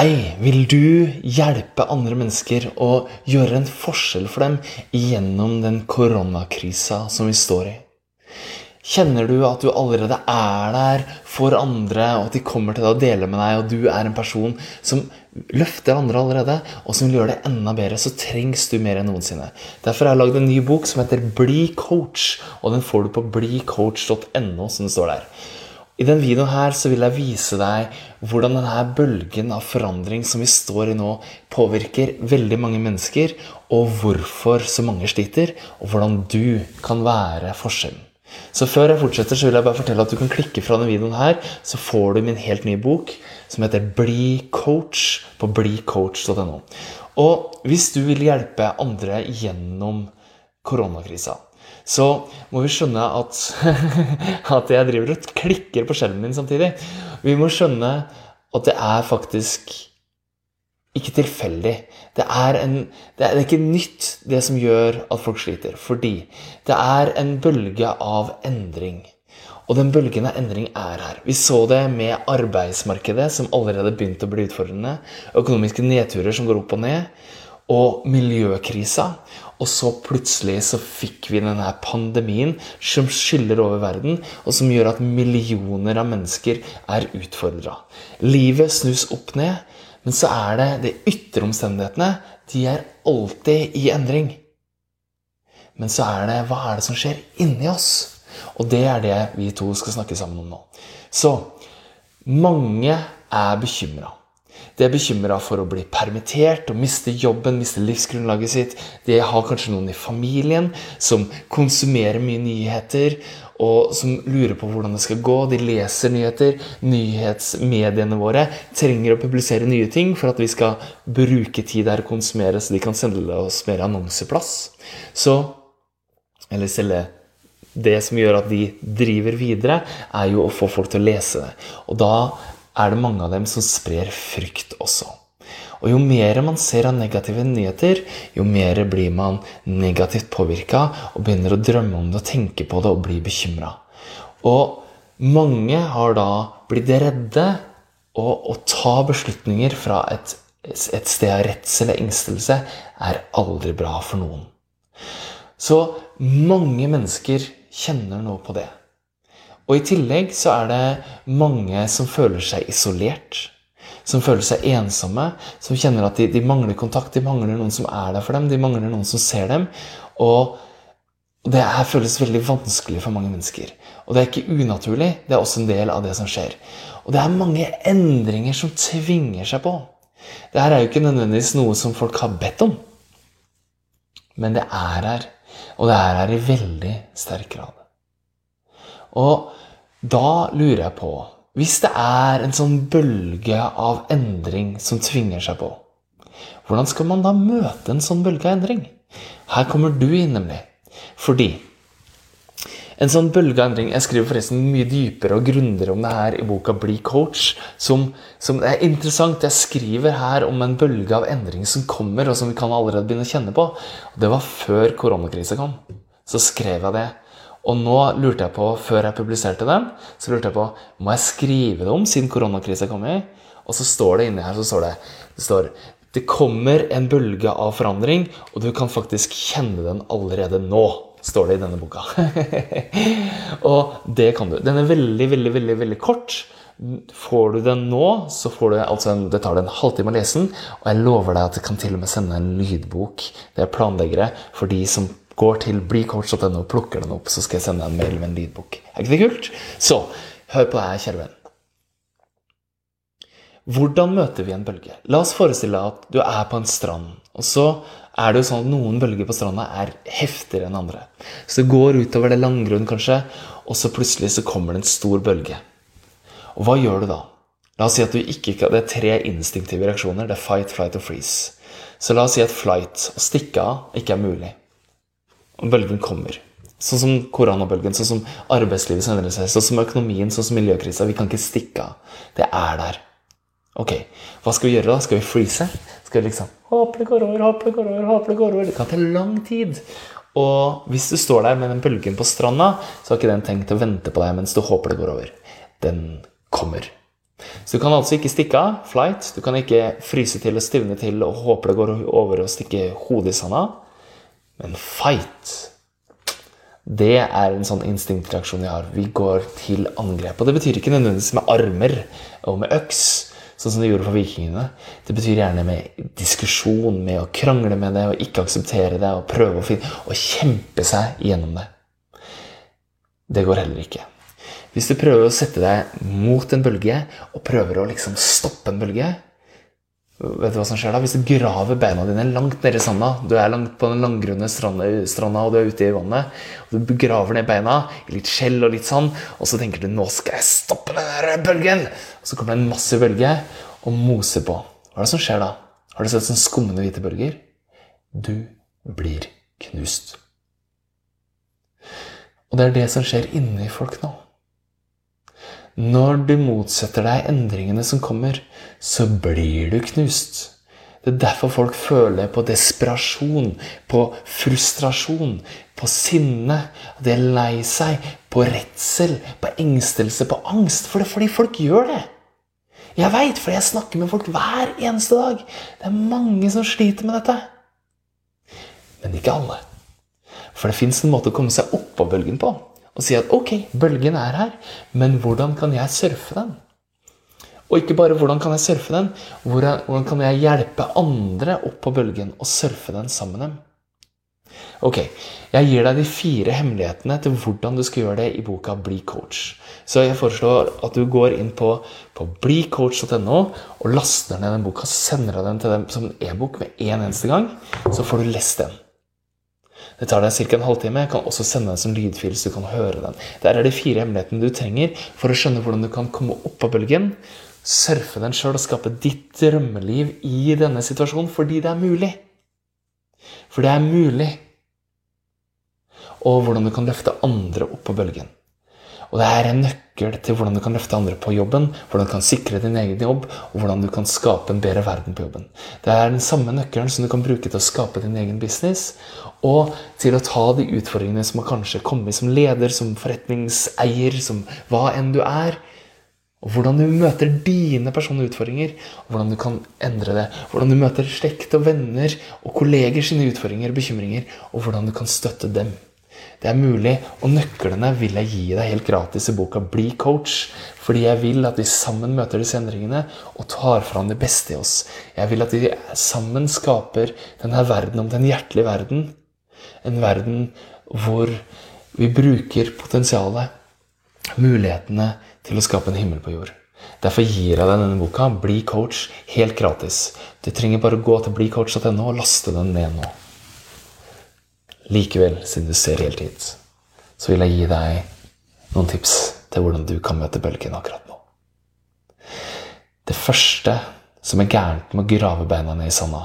Hei, vil du hjelpe andre mennesker og gjøre en forskjell for dem gjennom den koronakrisa som vi står i? Kjenner du at du allerede er der for andre, og at de kommer til deg og deler med deg, og du er en person som løfter andre allerede, og som vil gjøre det enda bedre, så trengs du mer enn noensinne. Derfor har jeg lagd en ny bok som heter Bli coach, og den får du på blicoach.no, som det står der. I denne videoen her så vil jeg vise deg hvordan denne bølgen av forandring som vi står i nå, påvirker veldig mange mennesker, og hvorfor så mange sliter, og hvordan du kan være forskjellen. Så før jeg fortsetter, så vil jeg bare fortelle at du kan klikke fra denne videoen her, så får du min helt nye bok som heter Bli coach på blicoach.no. Og hvis du vil hjelpe andre gjennom koronakrisa så må vi skjønne at, at jeg driver og klikker på skjermen min samtidig. Vi må skjønne at det er faktisk ikke tilfeldig. Det er, en, det er ikke nytt, det som gjør at folk sliter. Fordi det er en bølge av endring. Og den bølgen av endring er her. Vi så det med arbeidsmarkedet, som allerede begynte å bli utfordrende. Økonomiske nedturer som går opp og ned. Og miljøkrisa. Og så plutselig så fikk vi denne pandemien som skyller over verden, og som gjør at millioner av mennesker er utfordra. Livet snus opp ned, men så er det de ytre omstendighetene. De er alltid i endring. Men så er det hva er det som skjer inni oss? Og det er det vi to skal snakke sammen om nå. Så mange er bekymra. De er bekymra for å bli permittert og miste jobben, miste livsgrunnlaget sitt. De har kanskje noen i familien som konsumerer mye nyheter, og som lurer på hvordan det skal gå. De leser nyheter. Nyhetsmediene våre trenger å publisere nye ting for at vi skal bruke tid der og konsumere, så de kan sende oss mer annonseplass. Så Eller selge det som gjør at de driver videre, er jo å få folk til å lese det. Og da er det mange av dem som sprer frykt også. Og jo mer man ser av negative nyheter, jo mer blir man negativt påvirka og begynner å drømme om det og tenke på det og bli bekymra. Og mange har da blitt redde, og å ta beslutninger fra et, et sted av redsel eller engstelse er aldri bra for noen. Så mange mennesker kjenner nå på det. Og i tillegg så er det mange som føler seg isolert. Som føler seg ensomme, som kjenner at de, de, mangler kontakt. De mangler noen som er der for dem, de mangler noen som ser dem. Og det her føles veldig vanskelig for mange mennesker. Og det er ikke unaturlig, det er også en del av det som skjer. Og det er mange endringer som tvinger seg på. Det her er jo ikke nødvendigvis noe som folk har bedt om. Men det er her. Og det er her i veldig sterk grad. Og da lurer jeg på Hvis det er en sånn bølge av endring som tvinger seg på, hvordan skal man da møte en sånn bølge av endring? Her kommer du inn, nemlig. Fordi en sånn bølge av endring Jeg skriver forresten mye dypere og grundigere om det her i boka Bli coach. Som, som, er interessant. Jeg skriver her om en bølge av endring som kommer, og som vi kan allerede begynne å kjenne på. Det var før koronakrisa kom. Så skrev jeg det. Og nå lurte jeg på, før jeg publiserte den, så lurte jeg på må jeg skrive det om siden koronakrisa i? Og så står det inni her så står det, det står det kommer en bølge av forandring, og du kan faktisk kjenne den allerede nå. Står det i denne boka. og det kan du. Den er veldig, veldig, veldig, veldig kort. Får du den nå, så får du altså en, det tar det en halvtime å lese den. Og jeg lover deg at jeg kan til og med sende en lydbok. Det er planleggere for de som går til blicoach.no plukker den opp, så skal jeg sende deg en mail med en lydbok. Er ikke det kult? Så hør på det her, kjære venn. Hvordan møter vi en bølge? La oss forestille deg at du er på en strand. Og så er det jo sånn at noen bølger på stranda er heftigere enn andre. Så det går utover det langgrunn, kanskje, og så plutselig så kommer det en stor bølge. Og hva gjør du da? La oss si at du ikke Det er tre instinktive reaksjoner. Det er fight, flight og freeze. Så la oss si at flight, å stikke av, ikke er mulig. Bølgen kommer. Sånn som koronabølgen, sånn som arbeidslivet endrer seg, sånn som økonomien, sånn som miljøkrisa. Vi kan ikke stikke av. Det er der. Ok, hva skal vi gjøre da? Skal vi freeze? Skal vi liksom Håper det går over, håper det går over, håper det går over. Det kan ta lang tid. Og hvis du står der med den bølgen på stranda, så har ikke den tenkt å vente på deg mens du håper det går over. Den kommer. Så du kan altså ikke stikke av, flight. Du kan ikke fryse til og stivne til og håpe det går over og stikke hodet i sanda. Men fight, det er en sånn instinktreaksjon jeg har. Vi går til angrep. Og det betyr ikke nødvendigvis med armer og med øks, sånn som det gjorde for vikingene. Det betyr gjerne med diskusjon, med å krangle med det og ikke akseptere det og prøve å finne Og kjempe seg gjennom det. Det går heller ikke. Hvis du prøver å sette deg mot en bølge og prøver å liksom stoppe en bølge Vet du hva som skjer da? Hvis du graver beina dine langt nedi sanda Du er langt på den langgrunne stranda, og du er ute i vannet. og Du graver ned beina i litt skjell og litt sand, og så tenker du 'nå skal jeg stoppe den der bølgen'. Og så kommer det en massiv bølge og moser på. Hva er det som skjer da? Har du sett sånne skummende hvite bølger? Du blir knust. Og det er det som skjer inni folk nå. Når du motsetter deg endringene som kommer, så blir du knust. Det er derfor folk føler på desperasjon, på frustrasjon, på sinne. De er lei seg, på redsel, på engstelse, på angst. For det er fordi folk gjør det. Jeg veit, for jeg snakker med folk hver eneste dag. Det er mange som sliter med dette. Men ikke alle. For det fins en måte å komme seg oppå bølgen på og si at ok, bølgen er her, men hvordan kan jeg surfe den? Og ikke bare hvordan kan jeg surfe den, hvordan, kan jeg hjelpe andre opp på bølgen og surfe den sammen med dem? Ok, jeg gir deg de fire hemmelighetene til hvordan du skal gjøre det i boka Bli coach. Så jeg foreslår at du går inn på, på blicoach.no og laster ned den boka, sender den til dem som e-bok med en eneste gang, så får du lest den. Det tar deg ca. en halvtime. Jeg kan også sende den som lydfil, så du kan høre den. Der er de fire hemmelighetene du trenger for å skjønne hvordan du kan komme opp av bølgen, surfe den sjøl og skape ditt drømmeliv i denne situasjonen fordi det er mulig. For det er mulig. Og hvordan du kan løfte andre opp på bølgen. Og det er en nøkkel til hvordan du kan løfte andre på jobben, hvordan du kan sikre din egen jobb, og hvordan du kan skape en bedre verden på jobben. Det er den samme nøkkelen som du kan bruke til å skape din egen business, og til å ta de utfordringene som har kanskje kommet som leder, som forretningseier, som hva enn du er. Og hvordan du møter dine personlige utfordringer, og hvordan du kan endre det. Hvordan du møter slekt og venner og kolleger sine utfordringer og bekymringer, og hvordan du kan støtte dem. Det er mulig, og nøklene vil jeg gi deg helt gratis i boka Bli coach. Fordi jeg vil at vi sammen møter disse endringene og tar fram det beste i oss. Jeg vil at vi sammen skaper denne verden om den hjertelige verden en verden hvor vi bruker potensialet, mulighetene, til å skape en himmel på jord. Derfor gir jeg deg denne boka, Bli coach, helt gratis. Du trenger bare gå til blicoach.no og laste den ned nå. Likevel, siden du ser helt hit, så vil jeg gi deg noen tips til hvordan du kan møte bølgen akkurat nå. Det første som er gærent med å grave beina ned i sanda,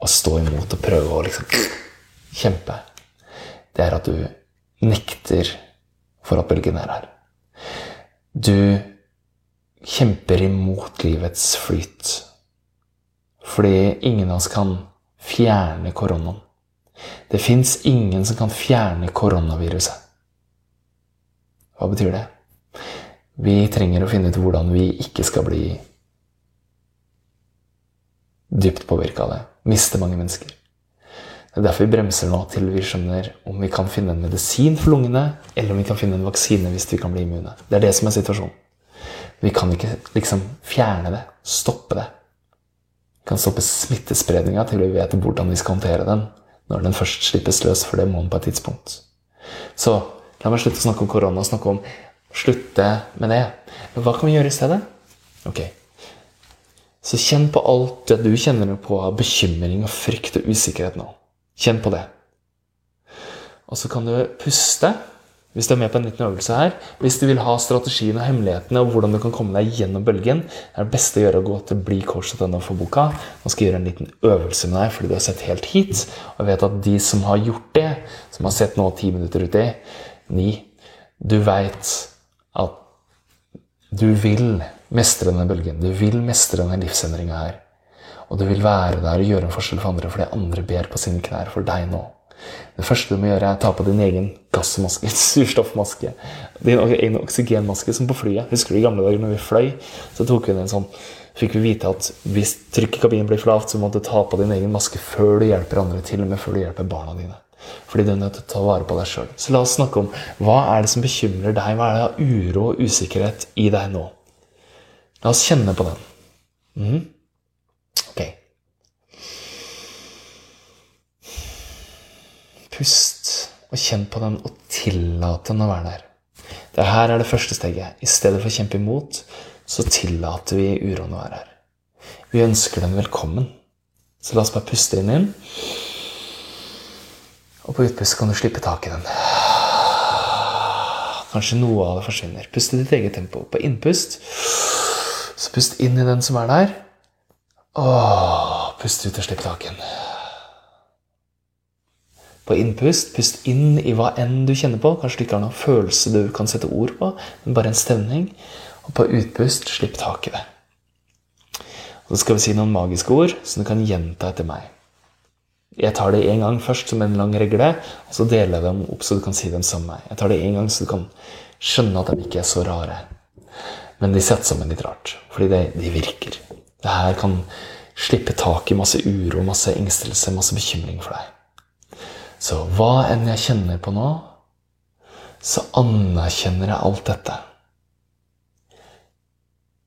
og stå imot og prøve å liksom kjempe, det er at du nekter for at bølgen er her. Du kjemper imot livets flyt. Fordi ingen av oss kan fjerne koronaen. Det fins ingen som kan fjerne koronaviruset. Hva betyr det? Vi trenger å finne ut hvordan vi ikke skal bli dypt påvirka av det Miste mange mennesker. Det er derfor vi bremser nå til vi skjønner om vi kan finne en medisin for lungene, eller om vi kan finne en vaksine hvis vi kan bli immune. Det er det som er situasjonen. Vi kan ikke liksom fjerne det, stoppe det. Kan stoppe smittespredninga til vi vet hvordan vi skal håndtere den når den først slippes løs, for det må den på et tidspunkt. Så la meg slutte å snakke om korona og snakke om slutte med det. Men hva kan vi gjøre i stedet? Ok, så kjenn på alt det du kjenner på av bekymring og frykt og usikkerhet nå. Kjenn på det. Og så kan du puste hvis du er med på en liten øvelse her. Hvis du vil ha strategien og hemmelighetene og hvordan du kan komme deg gjennom bølgen, er det beste å gjøre å gå til blicoach.no for boka. Nå skal jeg gjøre en liten øvelse med deg fordi du har sett helt hit. Og jeg vet at de som har gjort det, som har sett nå ti minutter uti, ni Du veit at du vil mestre denne bølgen. Du vil mestre denne livsendringa her. Og du vil være der og gjøre en forskjell for andre fordi andre ber på sine knær for deg nå. Det første du må gjøre, er å ta på din egen gassmaske, surstoffmaske. Din egen oksygenmaske, som på flyet. Husker du i gamle dager når vi fløy? Så tok vi en sånn fikk vi vite at hvis trykket i kabinen blir for lavt, så må du ta på din egen maske før du hjelper andre, til og med før du hjelper barna dine. Fordi du er nødt til å ta vare på deg sjøl. Så la oss snakke om hva er det som bekymrer deg? Hva er det av uro og usikkerhet i deg nå? La oss kjenne på den. Mm. Ok. Pust og kjenn på den og tillat den å være der. Det her er det første steget. I stedet for å kjempe imot, så tillater vi uroen å være her. Vi ønsker den velkommen. Så la oss bare puste inn inn. Og på utpust kan du slippe tak i den. Kanskje noe av det forsvinner. Pust i ditt eget tempo. På innpust så pust inn i den som er der. Og pust ut og slipp tak i den. På innpust, pust inn i hva enn du kjenner på. Kanskje du ikke har noen følelse du kan sette ord på, men bare en stemning. Og på utpust, slipp tak i det. Og så skal vi si noen magiske ord som du kan gjenta etter meg. Jeg tar det én gang først som en lang regle, og så deler jeg dem opp så du kan si dem sammen med meg. Jeg tar det én gang så du kan skjønne at de ikke er så rare. Men de setter sammen litt rart, fordi de, de virker. Det her kan slippe tak i masse uro, masse engstelse, masse bekymring for deg. Så hva enn jeg kjenner på nå, så anerkjenner jeg alt dette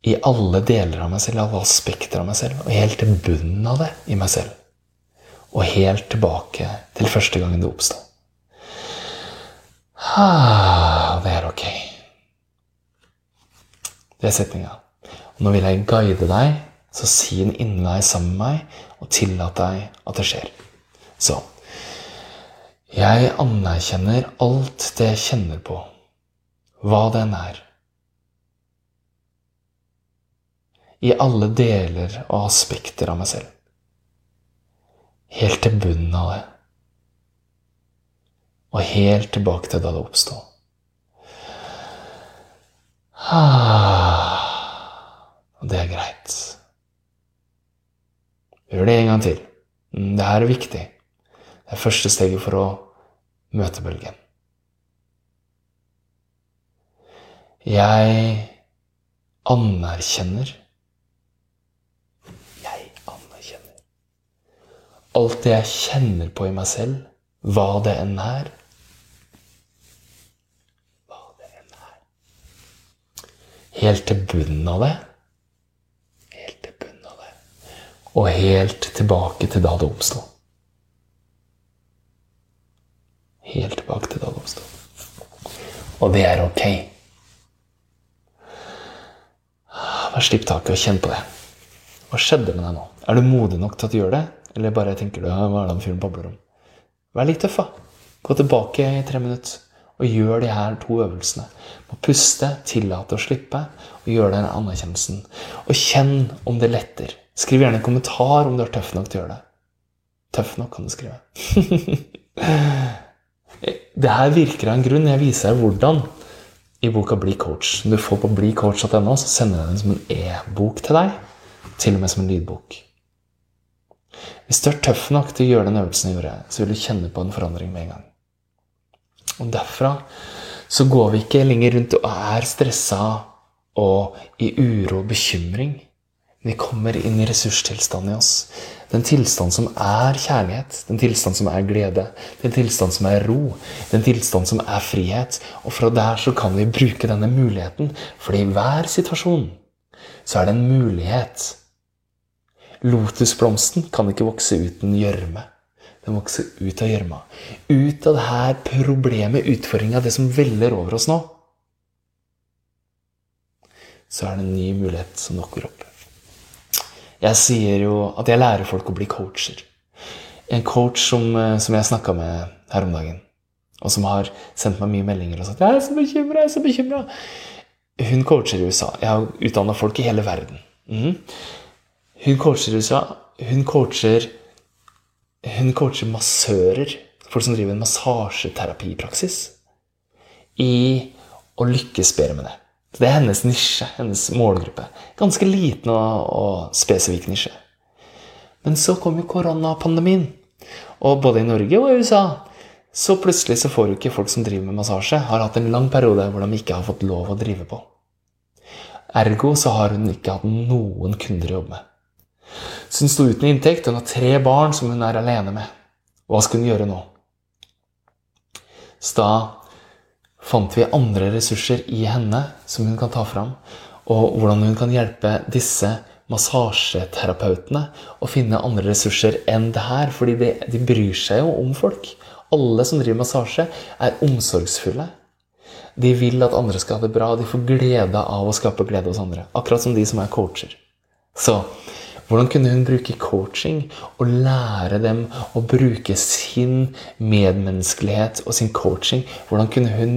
i alle deler av meg selv, alle aspekter av meg selv, og helt til bunnen av det i meg selv. Og helt tilbake til første gangen det oppsto. Ah, det er ok. Det er setninga. Nå vil jeg guide deg, så si den inni deg sammen med meg, og tillat deg at det skjer. Så jeg anerkjenner alt det jeg kjenner på, hva den er. i alle deler og aspekter av meg selv. Helt til bunnen av det. Og helt tilbake til da det oppsto. Og det er greit. Gjør det en gang til. Det her er viktig. Det er første steget for å møte anerkjenner Jeg anerkjenner alt det jeg kjenner på i meg selv, hva det enn er. Hva det enn er. Helt til bunnen av det. Helt til bunnen av det. Og helt tilbake til da det oppsto. Helt tilbake til da det oppsto. Og det er ok. Bare slipp taket og kjenn på det. Hva skjedde med deg nå? Er du modig nok til at du gjør det? Eller bare tenker du hva er det fyren babler om? Vær litt tøff, da. Gå tilbake i tre minutter og gjør de her to øvelsene. Må puste, tillate å slippe, og gjøre den anerkjennelsen. Og kjenn om det letter. Skriv gjerne en kommentar om du er tøff nok til å gjøre det. Tøff nok, kan du skrive. det her virker av en grunn. Jeg viser deg hvordan i boka Bli coach. Du får på blicoach.no, så sender jeg den som en e-bok til deg. Til og med som en lydbok. Hvis du er tøff nok til å gjøre den øvelsen jeg gjorde, så vil du kjenne på en forandring med en gang. Og derfra så går vi ikke lenger rundt og er stressa og i uro og bekymring. Vi kommer inn i ressurstilstanden i oss. Den tilstand som er kjærlighet, den tilstand som er glede, den tilstand som er ro, den tilstand som er frihet. Og fra der så kan vi bruke denne muligheten, for i hver situasjon så er det en mulighet Lotusblomsten kan ikke vokse uten gjørme. Den vokser ut av gjørma. Ut av det her problemet, utfordringa, det som veller over oss nå. Så er det en ny mulighet som dukker opp. Jeg sier jo at jeg lærer folk å bli coacher. En coach som, eh, som jeg snakka med her om dagen, og som har sendt meg mye meldinger og sagt 'Jeg er så bekymra, jeg er så bekymra'. Hun coacher i USA. Jeg har utdanna folk i hele verden. Mm. Hun coacher USA. Hun coacher, hun coacher massører, folk som driver en massasjeterapipraksis, i å lykkes bedre med det. Det er hennes nisje, hennes målgruppe. Ganske liten og, og spesifikk nisje. Men så kom jo koronapandemien. Og både i Norge og i USA så plutselig så får jo ikke folk som driver med massasje, har hatt en lang periode hvor de ikke har fått lov å drive på. Ergo så har hun ikke hatt noen kunder å jobbe med. Så hun sto uten inntekt, hun har tre barn som hun er alene med. Hva skal hun gjøre nå? Så da fant vi andre ressurser i henne som hun kan ta fram, og hvordan hun kan hjelpe disse massasjeterapeutene å finne andre ressurser enn det her. Fordi de, de bryr seg jo om folk. Alle som driver massasje, er omsorgsfulle. De vil at andre skal ha det bra. De får glede av å skape glede hos andre. Akkurat som de som er coacher. Så hvordan kunne hun bruke coaching og lære dem å bruke sin medmenneskelighet og sin coaching? Hvordan kunne hun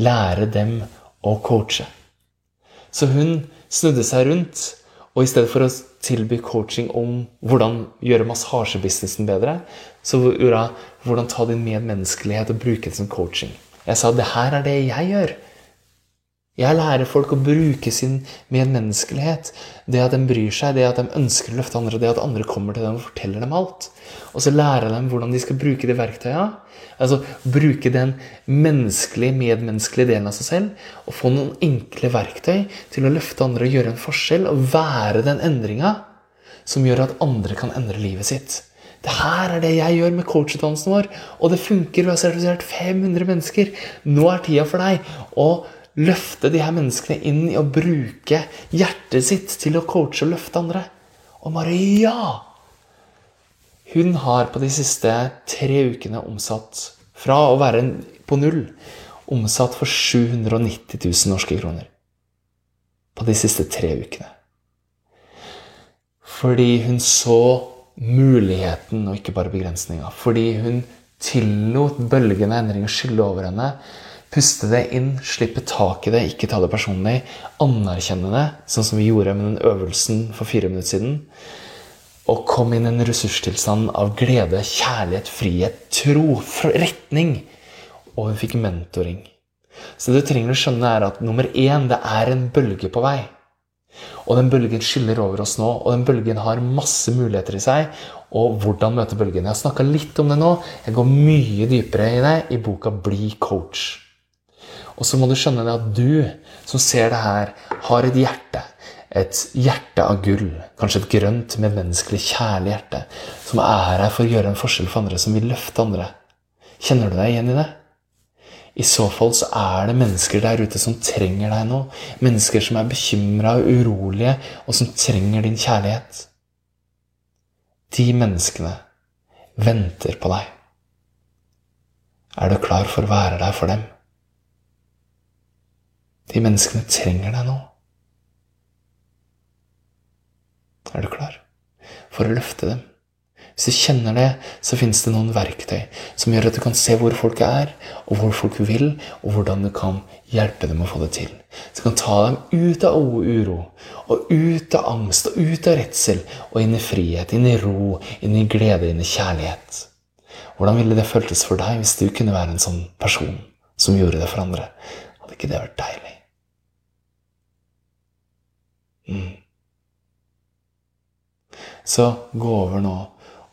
lære dem å coache? Så hun snudde seg rundt, og i stedet for å tilby coaching om hvordan gjøre massasjebusinessen bedre, så gjorde hun hvordan ta din medmenneskelighet og bruke det som coaching. Jeg sa det her er det jeg gjør. Jeg lærer folk å bruke sin medmenneskelighet. Det at de bryr seg, det at de ønsker å løfte andre, det at andre kommer til dem og forteller dem alt. Og så lærer dem hvordan de skal bruke de verktøyene. Altså bruke den menneskelige, medmenneskelige delen av seg selv. Og få noen enkle verktøy til å løfte andre og gjøre en forskjell. Og være den endringa som gjør at andre kan endre livet sitt. Det her er det jeg gjør med coachutdannelsen vår, og det funker. Vi har sertifisert 500 mennesker. Nå er tida for deg å løfte de her menneskene inn i å bruke hjertet sitt til å coache og løfte andre. Og Maria! Hun har på de siste tre ukene omsatt fra å være på null omsatt for 790 000 norske kroner. På de siste tre ukene. Fordi hun så muligheten og ikke bare begrensninga. Fordi hun tillot bølgende endringer skylle over henne Puste det inn, slippe tak i det, ikke ta det personlig. Anerkjenne det, sånn som vi gjorde med den øvelsen for fire minutter siden. Og kom inn i en ressurstilstand av glede, kjærlighet, frihet, tro, retning. Og hun fikk mentoring. Så det du trenger å skjønne, er at nummer én, det er en bølge på vei. Og den bølgen skyller over oss nå, og den bølgen har masse muligheter i seg. Og hvordan møte bølgen. Jeg har snakka litt om det nå. Jeg går mye dypere i det i boka Bli coach. Og så må du skjønne det at du som ser det her, har et hjerte. Et hjerte av gull. Kanskje et grønt, medmenneskelig, kjærlig hjerte. Som er her for å gjøre en forskjell for andre, som vil løfte andre. Kjenner du deg igjen i det? I så fall så er det mennesker der ute som trenger deg nå. Mennesker som er bekymra og urolige, og som trenger din kjærlighet. De menneskene venter på deg. Er du klar for å være der for dem? De menneskene trenger deg nå. Er du klar for å løfte dem? Hvis du kjenner det, så finnes det noen verktøy som gjør at du kan se hvor folk er, og hvor folk vil, og hvordan du kan hjelpe dem å få det til. Så du kan ta dem ut av uro, og ut av angst, og ut av redsel, og inn i frihet, inn i ro, inn i glede, inn i kjærlighet. Hvordan ville det føltes for deg hvis du kunne være en sånn person som gjorde det for andre? Hadde ikke det vært deilig? Mm. Så gå over nå,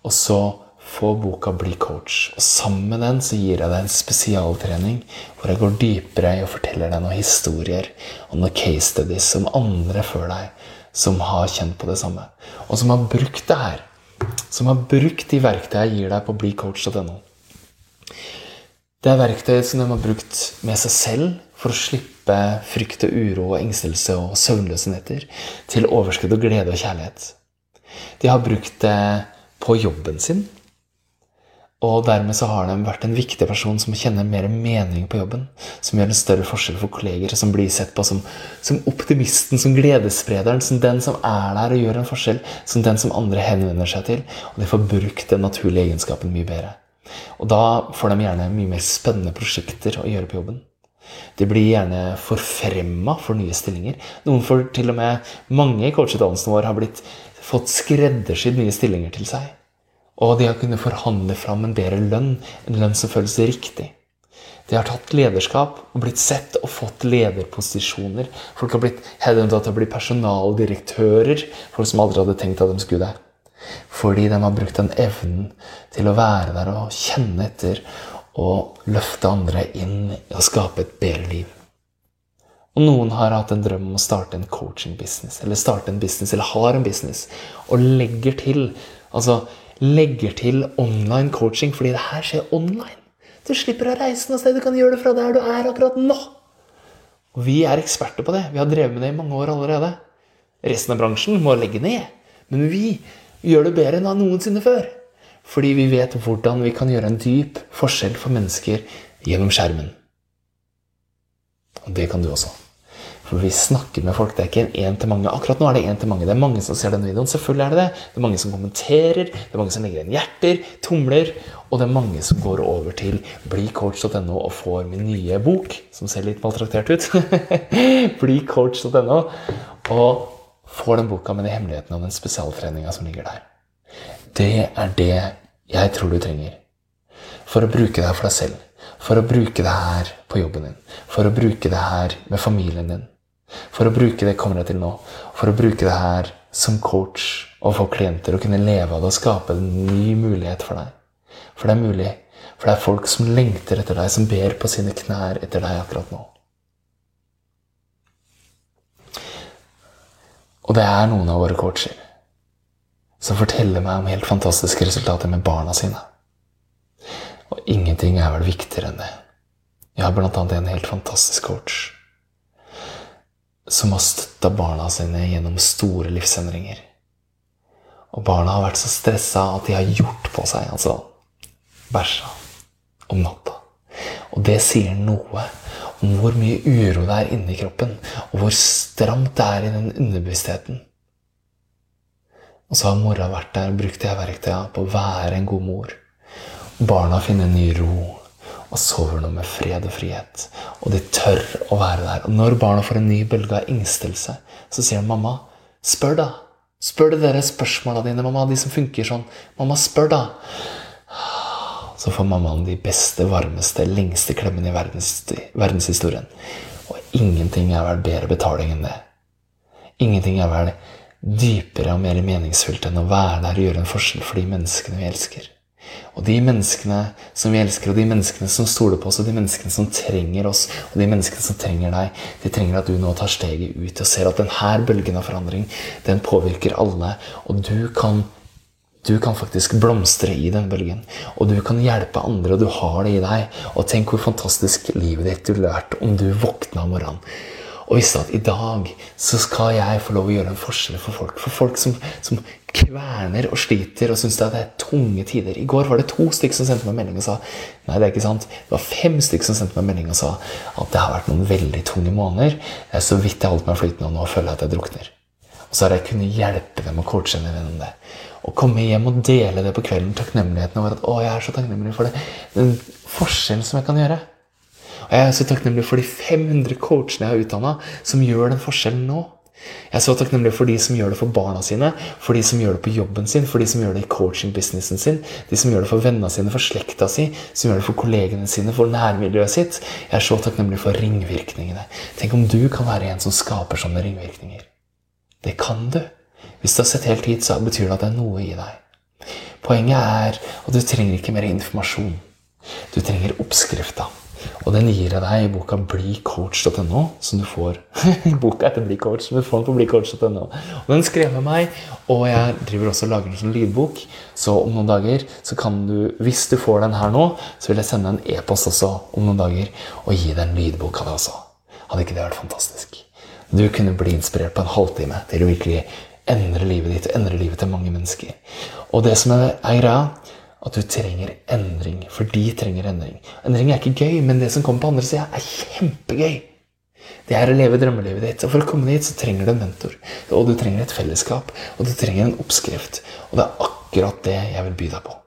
og så få boka Bli coach. Sammen med den så gir jeg deg en spesialtrening hvor jeg går dypere i og forteller deg noen historier og noen case studies som andre før deg som har kjent på det samme, og som har brukt det her. Som har brukt de verktøyene jeg gir deg på blicoach.no. Det er verktøy som de har brukt med seg selv for å slippe frykt og uro og engstelse og søvnløse til overskudd og glede og kjærlighet. De har brukt det på jobben sin. Og dermed så har de vært en viktig person som kjenner mer mening på jobben. Som gjør en større forskjell for kolleger, som blir sett på som, som optimisten, som gledessprederen, som den som er der og gjør en forskjell. Som den som andre henvender seg til. Og de får brukt den naturlige egenskapen mye bedre. Og da får de gjerne mye mer spennende prosjekter å gjøre på jobben. De blir gjerne forfremma for nye stillinger. Noen får til og med Mange i coachutdannelsen vår har blitt, fått skreddersydd nye stillinger til seg. Og de har kunnet forhandle fram en bedre lønn, en lønn som føles riktig. De har tatt lederskap og blitt sett og fått lederposisjoner. Folk har blitt headhunta til å bli personaldirektører. Folk som aldri hadde tenkt at de skulle det. Fordi de har brukt den evnen til å være der og kjenne etter og løfte andre inn i å skape et bedre liv. Og noen har hatt en drøm om å starte en coaching-business, eller starte en business, eller har en business, og legger til altså legger til online coaching fordi det her skjer online. Du slipper å reise noe sted, du kan gjøre det fra der du er akkurat nå. Og vi er eksperter på det. Vi har drevet med det i mange år allerede. Resten av bransjen må legge ned. Men vi gjør det bedre enn noensinne før. Fordi vi vet hvordan vi kan gjøre en dyp forskjell for mennesker gjennom skjermen. Og det kan du også. For vi snakker med folk. Det er ikke en én-til-mange. Akkurat nå er det én-til-mange. Det er mange som ser denne videoen. Selvfølgelig er det det. Det er mange som kommenterer. Det er mange som legger igjen hjerter, tomler. Og det er mange som går over til blicoach.no og får min nye bok, som ser litt maltraktert ut. blicoach.no. Og får den boka med de hemmelighetene og den spesialtreninga som ligger der. Det er det jeg tror du trenger for å bruke det her for deg selv. For å bruke det her på jobben din. For å bruke det her med familien din. For å bruke det kommer jeg til nå. For å bruke det her som coach og få klienter og kunne leve av det og skape en ny mulighet for deg. For det er mulig. For det er folk som lengter etter deg, som ber på sine knær etter deg akkurat nå. Og det er noen av våre coacher som forteller meg om helt fantastiske resultater med barna sine. Og ingenting er vel viktigere enn det. Jeg har annet en helt fantastisk coach som har støtta barna sine gjennom store livsendringer. Og barna har vært så stressa at de har gjort på seg, altså bæsja, om natta. Og det sier noe om hvor mye uro det er inni kroppen, og hvor stramt det er i den underbevisstheten. Og så har mora vært der og brukt de verktøyene på å være en god mor. Barna finner ny ro og sover nå med fred og frihet. Og de tør å være der. Og når barna får en ny bølge av engstelse, så sier de, 'Mamma, spør, da.' Spør de dere spørsmåla dine, mamma, de som funker sånn. 'Mamma, spør, da.' Så får mammaen de beste, varmeste, lengste klemmene i verdens, verdenshistorien. Og ingenting er vel bedre betaling enn det. Ingenting er vel dypere og mer meningsfullt enn å være der og gjøre en forskjell for de menneskene vi elsker. Og de menneskene som vi elsker, og de menneskene som stoler på oss, og de menneskene som trenger oss, og de menneskene som trenger deg, de trenger at du nå tar steget ut og ser at denne bølgen av forandring, den påvirker alle. Og du kan, du kan faktisk blomstre i den bølgen. Og du kan hjelpe andre, og du har det i deg. Og tenk hvor fantastisk livet ditt du lærte om du våkna om morgenen og visste at i dag så skal jeg få lov å gjøre en forskjell for folk. For folk som, som kverner og sliter og syns det er tunge tider. I går var det to stykker som sendte meg melding og sa Nei, det er ikke sant. Det var fem stykker som sendte meg melding og sa at det har vært noen veldig tunge måneder. Det er så vidt jeg holdt meg flytende, og nå føler jeg at jeg drukner. Og så har jeg kunnet hjelpe dem og coache dem gjennom det. Og komme hjem og dele det på kvelden, takknemligheten over at å, jeg er så takknemlig for det. Den forskjellen som jeg kan gjøre. Og jeg er så takknemlig for de 500 coachene jeg har utdanna, som gjør den forskjellen nå. Jeg er så takknemlig for de som gjør det for barna sine, for de som gjør det på jobben sin, for de som gjør det i coaching-businessen sin, de som gjør det for vennene sine, for slekta si, som gjør det for kollegene sine, for nærmiljøet sitt. Jeg er så takknemlig for ringvirkningene. Tenk om du kan være en som skaper sånne ringvirkninger. Det kan du. Hvis du har sett helt hit, så betyr det at det er noe i deg. Poenget er at du trenger ikke mer informasjon. Du trenger oppskrifta. Og den gir jeg deg i boka blicoach.no, som du får boka etter Blicoach, som du får på blicoach.no. Og Den skrev med meg, og jeg driver også og lager en som lydbok. Så om noen dager, så kan du, hvis du får den her nå, så vil jeg sende en e-post også om noen dager og gi deg en lydbok av det også. Hadde ikke det vært fantastisk? Du kunne bli inspirert på en halvtime til å virkelig endre livet ditt og endre livet til mange mennesker. Og det som er greia, at du trenger endring. For de trenger endring. Endring er ikke gøy, men det som kommer på andre sida, er kjempegøy. Det er å leve drømmelivet ditt. Og for å komme dit så trenger du en mentor. Og du trenger et fellesskap. Og du trenger en oppskrift. Og det er akkurat det jeg vil by deg på.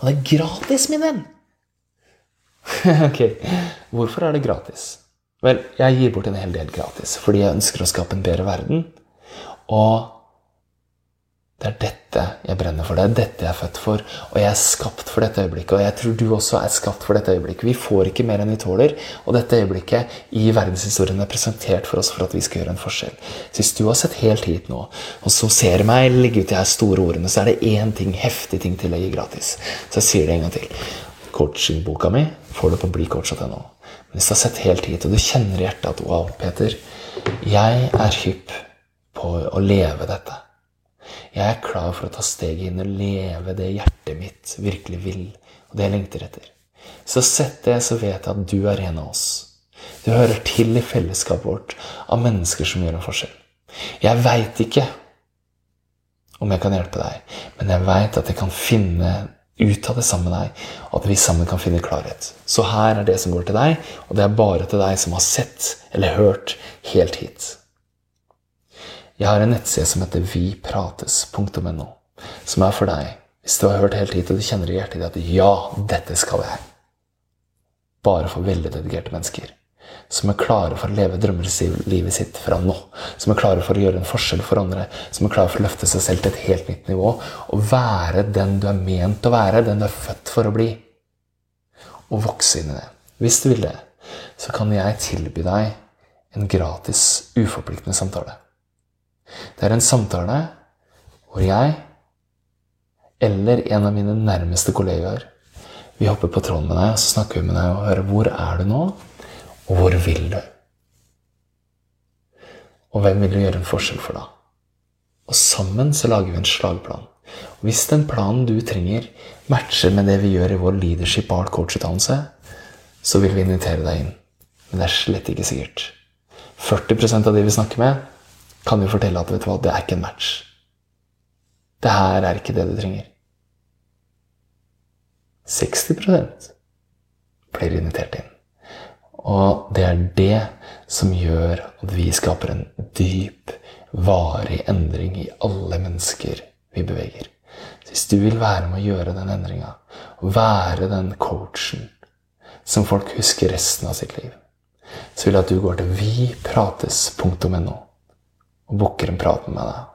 Og det er gratis, min venn! ok, hvorfor er det gratis? Vel, jeg gir bort en hel del gratis fordi jeg ønsker å skape en bedre verden. Og Det er dette jeg brenner for. Det er dette jeg er født for. Og jeg er skapt for dette øyeblikket. Og jeg tror du også er skapt for dette øyeblikket. Vi får ikke mer enn vi tåler. Og dette øyeblikket i verdenshistorien er presentert for oss for at vi skal gjøre en forskjell. Så hvis du har sett helt hit nå, og så ser du meg legge ut de her store ordene, så er det én ting, heftig ting til å gi gratis. Så jeg sier det en gang til. Coachingboka mi får du på blicoach.no. Men hvis du har sett helt hit, og du kjenner i hjertet at wow, Peter, jeg er hypp på å leve dette. Jeg er klar for å ta steget inn og leve det hjertet mitt virkelig vil, og det jeg lengter etter. Så sett det, så vet jeg at du er en av oss. Du hører til i fellesskapet vårt av mennesker som gjør en forskjell. Jeg veit ikke om jeg kan hjelpe deg, men jeg veit at jeg kan finne ut av det sammen med deg, og at vi sammen kan finne klarhet. Så her er det som går til deg, og det er bare til deg som har sett eller hørt helt hit. Jeg har en nettside som heter viprates.no, som er for deg hvis du har hørt helt hit og du kjenner i hjertet ditt at ja, dette skal jeg. Bare for veldig dedikerte mennesker. Som er klare for å leve drømmelivet sitt fra nå. Som er klare for å gjøre en forskjell for andre. Som er klare for å løfte seg selv til et helt nytt nivå. Og være den du er ment å være. Den du er født for å bli. Og vokse inn i det. Hvis du vil det, så kan jeg tilby deg en gratis, uforpliktende samtale. Det er en samtale hvor jeg eller en av mine nærmeste kollegaer vi hopper på tråden med deg og så snakker vi med deg og hører hvor er du nå, og hvor vil du? Og hvem vil du gjøre en forskjell for da? Og sammen så lager vi en slagplan. Og hvis den planen du trenger, matcher med det vi gjør i vår leadership art coach-utdannelse, så vil vi invitere deg inn. Men det er slett ikke sikkert. 40% av de vi snakker med, kan jo fortelle at vet du hva, det er ikke en match. Det her er ikke det du trenger. 60 blir invitert inn. Og det er det som gjør at vi skaper en dyp, varig endring i alle mennesker vi beveger. Så hvis du vil være med å gjøre den endringa, være den coachen som folk husker resten av sitt liv, så vil jeg at du går til viprates.no og booker en prat med deg.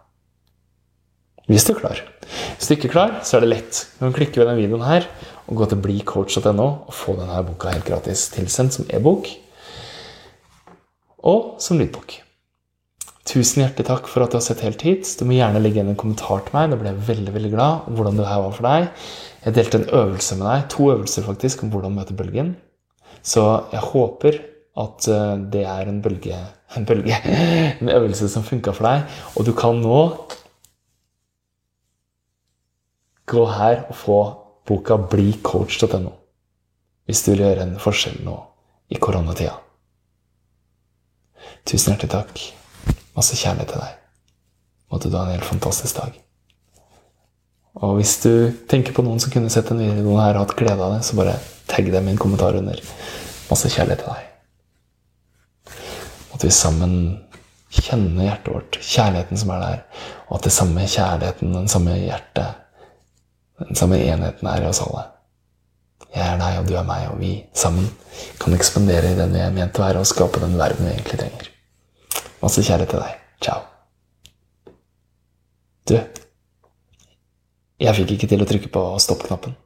Hvis du er klar. Hvis du ikke er klar, så er det lett. Du kan klikke ved denne videoen her og gå til blicoach.no og få denne boka helt gratis tilsendt som e-bok og som lydbok. Tusen hjertelig takk for at du har sett helt hit. Du må gjerne legge igjen en kommentar til meg. Da blir jeg veldig veldig glad om hvordan det her var for deg. Jeg delte en øvelse med deg, to øvelser faktisk, om hvordan møte bølgen. Så jeg håper at eh, det er en bølge, en bølge, en øvelse som funka for deg. Og du kan nå gå her og få boka blicoach.no hvis du vil gjøre en forskjell nå i koronatida. Tusen hjertelig takk. Masse kjærlighet til deg. Måtte du ha en helt fantastisk dag. Og hvis du tenker på noen som kunne sett den videoen her og hatt glede av det, så bare tagg dem i en kommentar under. Masse kjærlighet til deg. At vi sammen kjenner hjertet vårt, kjærligheten som er der, og at det samme kjærligheten, den samme hjertet, den samme enheten er i oss alle. Jeg er deg, og du er meg, og vi sammen kan ekspandere i den vi er ment å være, og skape den verden vi egentlig trenger. Masse kjærlighet til deg. Ciao. Du, jeg fikk ikke til å trykke på stopp-knappen.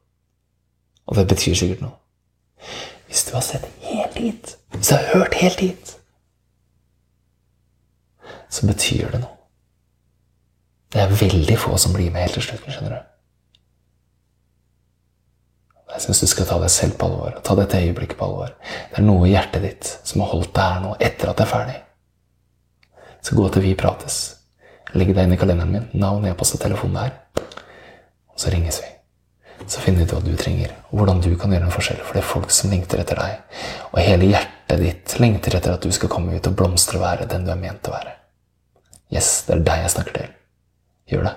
Og det betyr sikkert noe. Hvis du har sett helt hit, hvis du har hørt helt hit, så betyr det noe. Det er veldig få som blir med helt til slutten, skjønner du. Jeg syns du skal ta deg selv på alvor. Ta dette øyeblikket på alvor. Det er noe i hjertet ditt som har holdt deg her nå etter at det er ferdig. Så gå til Vi prates. Legg deg inn i kalenderen min. Navn, e-post og telefon der. Og så ringes vi. Så finner vi ut hva du trenger, og hvordan du kan gjøre en forskjell. For det er folk som lengter etter deg. Og hele hjertet ditt lengter etter at du skal komme ut og blomstre og være den du er ment å være. Yes, det er deg jeg snakker til. Gjør det.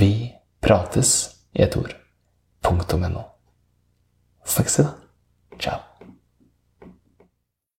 Vi prates i et ord. Punktum no. Snakkes vi, da. Ciao.